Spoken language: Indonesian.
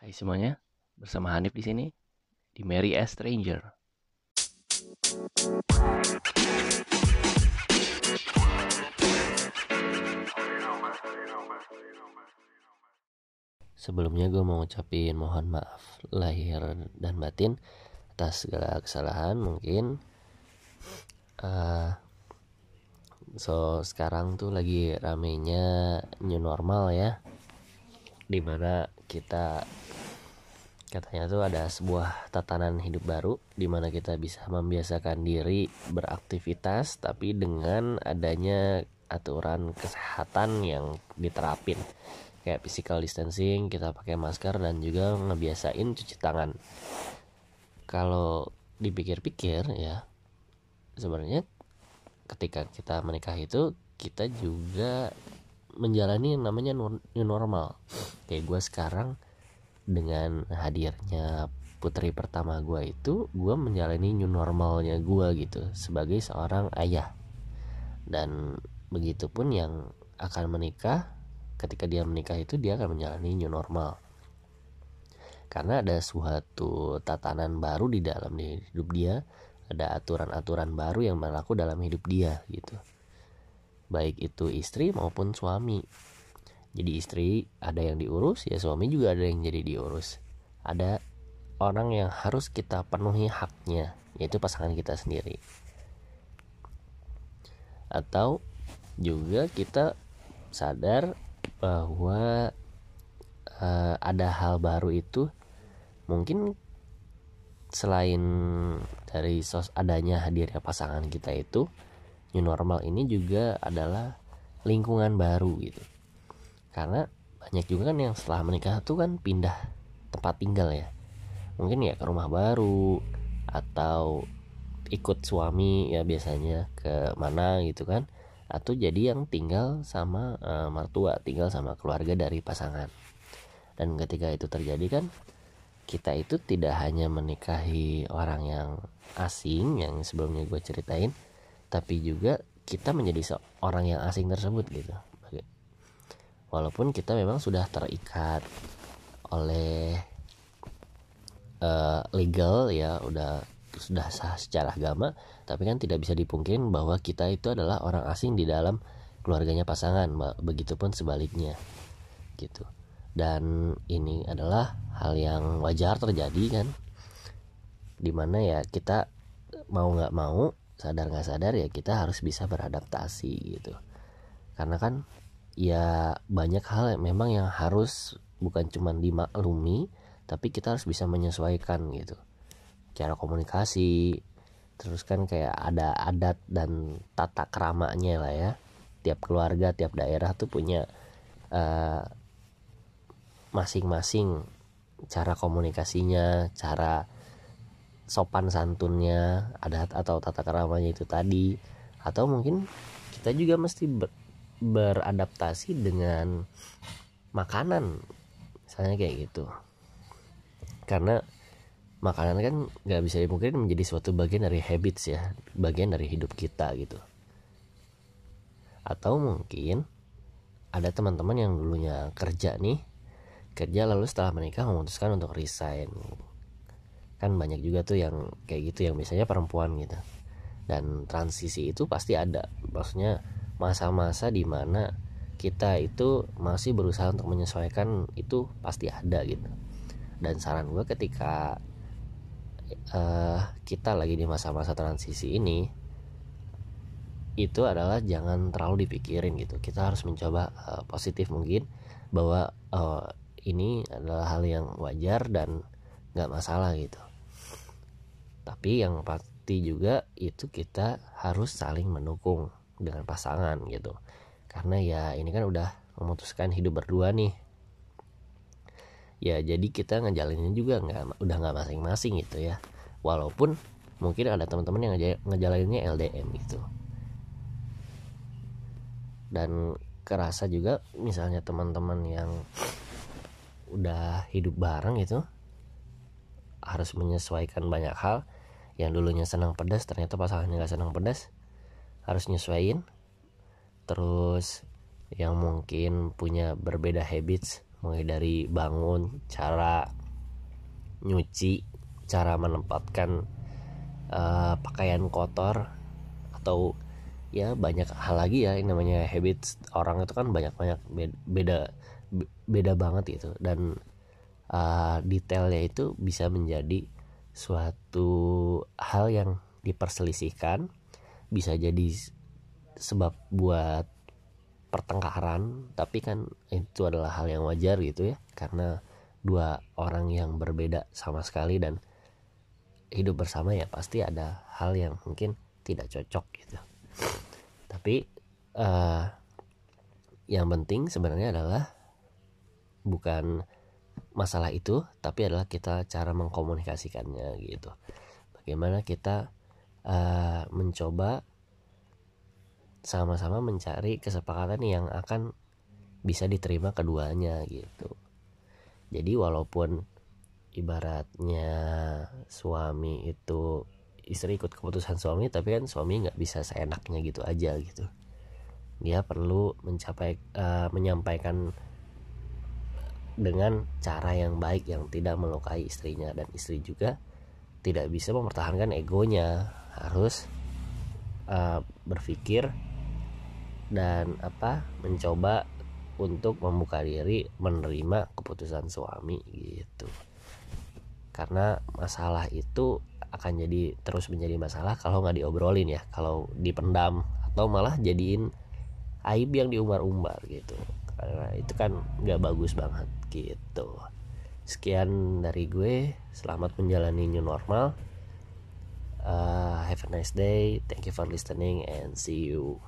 Hai semuanya, bersama Hanif di sini di Mary as Stranger. Sebelumnya gue mau ngucapin mohon maaf lahir dan batin atas segala kesalahan mungkin. Uh, so sekarang tuh lagi ramenya new normal ya, di mana kita katanya tuh ada sebuah tatanan hidup baru di mana kita bisa membiasakan diri beraktivitas tapi dengan adanya aturan kesehatan yang diterapin. Kayak physical distancing kita pakai masker dan juga ngebiasain cuci tangan. Kalau dipikir-pikir ya sebenarnya ketika kita menikah itu kita juga menjalani yang namanya new normal kayak gue sekarang dengan hadirnya putri pertama gue itu gue menjalani new normalnya gue gitu sebagai seorang ayah. Dan begitupun yang akan menikah ketika dia menikah itu dia akan menjalani new normal. Karena ada suatu tatanan baru di dalam hidup dia ada aturan-aturan baru yang berlaku dalam hidup dia gitu. Baik itu istri maupun suami jadi istri ada yang diurus ya suami juga ada yang jadi diurus. Ada orang yang harus kita penuhi haknya yaitu pasangan kita sendiri. Atau juga kita sadar bahwa uh, ada hal baru itu mungkin selain dari sos adanya hadirnya pasangan kita itu new normal ini juga adalah lingkungan baru gitu karena banyak juga kan yang setelah menikah tuh kan pindah tempat tinggal ya. Mungkin ya ke rumah baru atau ikut suami ya biasanya ke mana gitu kan. Atau jadi yang tinggal sama uh, mertua tinggal sama keluarga dari pasangan. Dan ketika itu terjadi kan kita itu tidak hanya menikahi orang yang asing yang sebelumnya gue ceritain tapi juga kita menjadi seorang yang asing tersebut gitu walaupun kita memang sudah terikat oleh uh, legal ya udah sudah sah secara agama tapi kan tidak bisa dipungkiri bahwa kita itu adalah orang asing di dalam keluarganya pasangan begitupun sebaliknya gitu. Dan ini adalah hal yang wajar terjadi kan? Di mana ya kita mau nggak mau sadar nggak sadar ya kita harus bisa beradaptasi gitu. Karena kan ya banyak hal memang yang harus bukan cuma dimaklumi tapi kita harus bisa menyesuaikan gitu. Cara komunikasi terus kan kayak ada adat dan tata keramanya lah ya. Tiap keluarga tiap daerah tuh punya eh, masing-masing cara komunikasinya cara sopan santunnya adat atau tata keramanya itu tadi. Atau mungkin kita juga mesti beradaptasi dengan makanan. Misalnya kayak gitu. Karena makanan kan nggak bisa dimungkin menjadi suatu bagian dari habits ya. Bagian dari hidup kita gitu. Atau mungkin ada teman-teman yang dulunya kerja nih kerja lalu setelah menikah memutuskan untuk resign. Kan banyak juga tuh yang kayak gitu yang biasanya perempuan gitu. Dan transisi itu pasti ada. Maksudnya masa-masa di mana kita itu masih berusaha untuk menyesuaikan itu pasti ada gitu. Dan saran gue ketika uh, kita lagi di masa-masa transisi ini itu adalah jangan terlalu dipikirin gitu. Kita harus mencoba uh, positif mungkin bahwa uh, ini adalah hal yang wajar dan nggak masalah gitu. Tapi yang pasti juga itu kita harus saling mendukung dengan pasangan gitu. Karena ya ini kan udah memutuskan hidup berdua nih. Ya jadi kita ngejalaninnya juga nggak udah nggak masing-masing gitu ya. Walaupun mungkin ada teman-teman yang ngejalaninnya LDM gitu. Dan kerasa juga misalnya teman-teman yang udah hidup bareng gitu harus menyesuaikan banyak hal. Yang dulunya senang pedas ternyata pasangannya nggak senang pedas harus nyesuaiin. Terus yang mungkin punya berbeda habits mulai dari bangun cara nyuci cara menempatkan uh, pakaian kotor atau ya banyak hal lagi ya yang namanya habits orang itu kan banyak banyak beda beda banget gitu. Dan uh, detailnya itu bisa menjadi suatu hal yang diperselisihkan bisa jadi sebab buat pertengkaran tapi kan itu adalah hal yang wajar gitu ya karena dua orang yang berbeda sama sekali dan hidup bersama ya pasti ada hal yang mungkin tidak cocok gitu. Tapi uh, yang penting sebenarnya adalah bukan masalah itu tapi adalah kita cara mengkomunikasikannya gitu. Bagaimana kita uh, mencoba sama-sama mencari kesepakatan yang akan bisa diterima keduanya gitu. Jadi walaupun ibaratnya suami itu istri ikut keputusan suami tapi kan suami nggak bisa seenaknya gitu aja gitu. Dia perlu mencapai uh, menyampaikan dengan cara yang baik yang tidak melukai istrinya. Dan istri juga tidak bisa mempertahankan egonya harus uh, berpikir dan apa mencoba untuk membuka diri menerima keputusan suami gitu. Karena masalah itu akan jadi terus menjadi masalah kalau nggak diobrolin ya kalau dipendam atau malah jadiin aib yang diumbar-umbar gitu. Karena itu kan nggak bagus banget gitu. Sekian dari gue. Selamat menjalani new normal uh, have a nice day. Thank you for listening and see you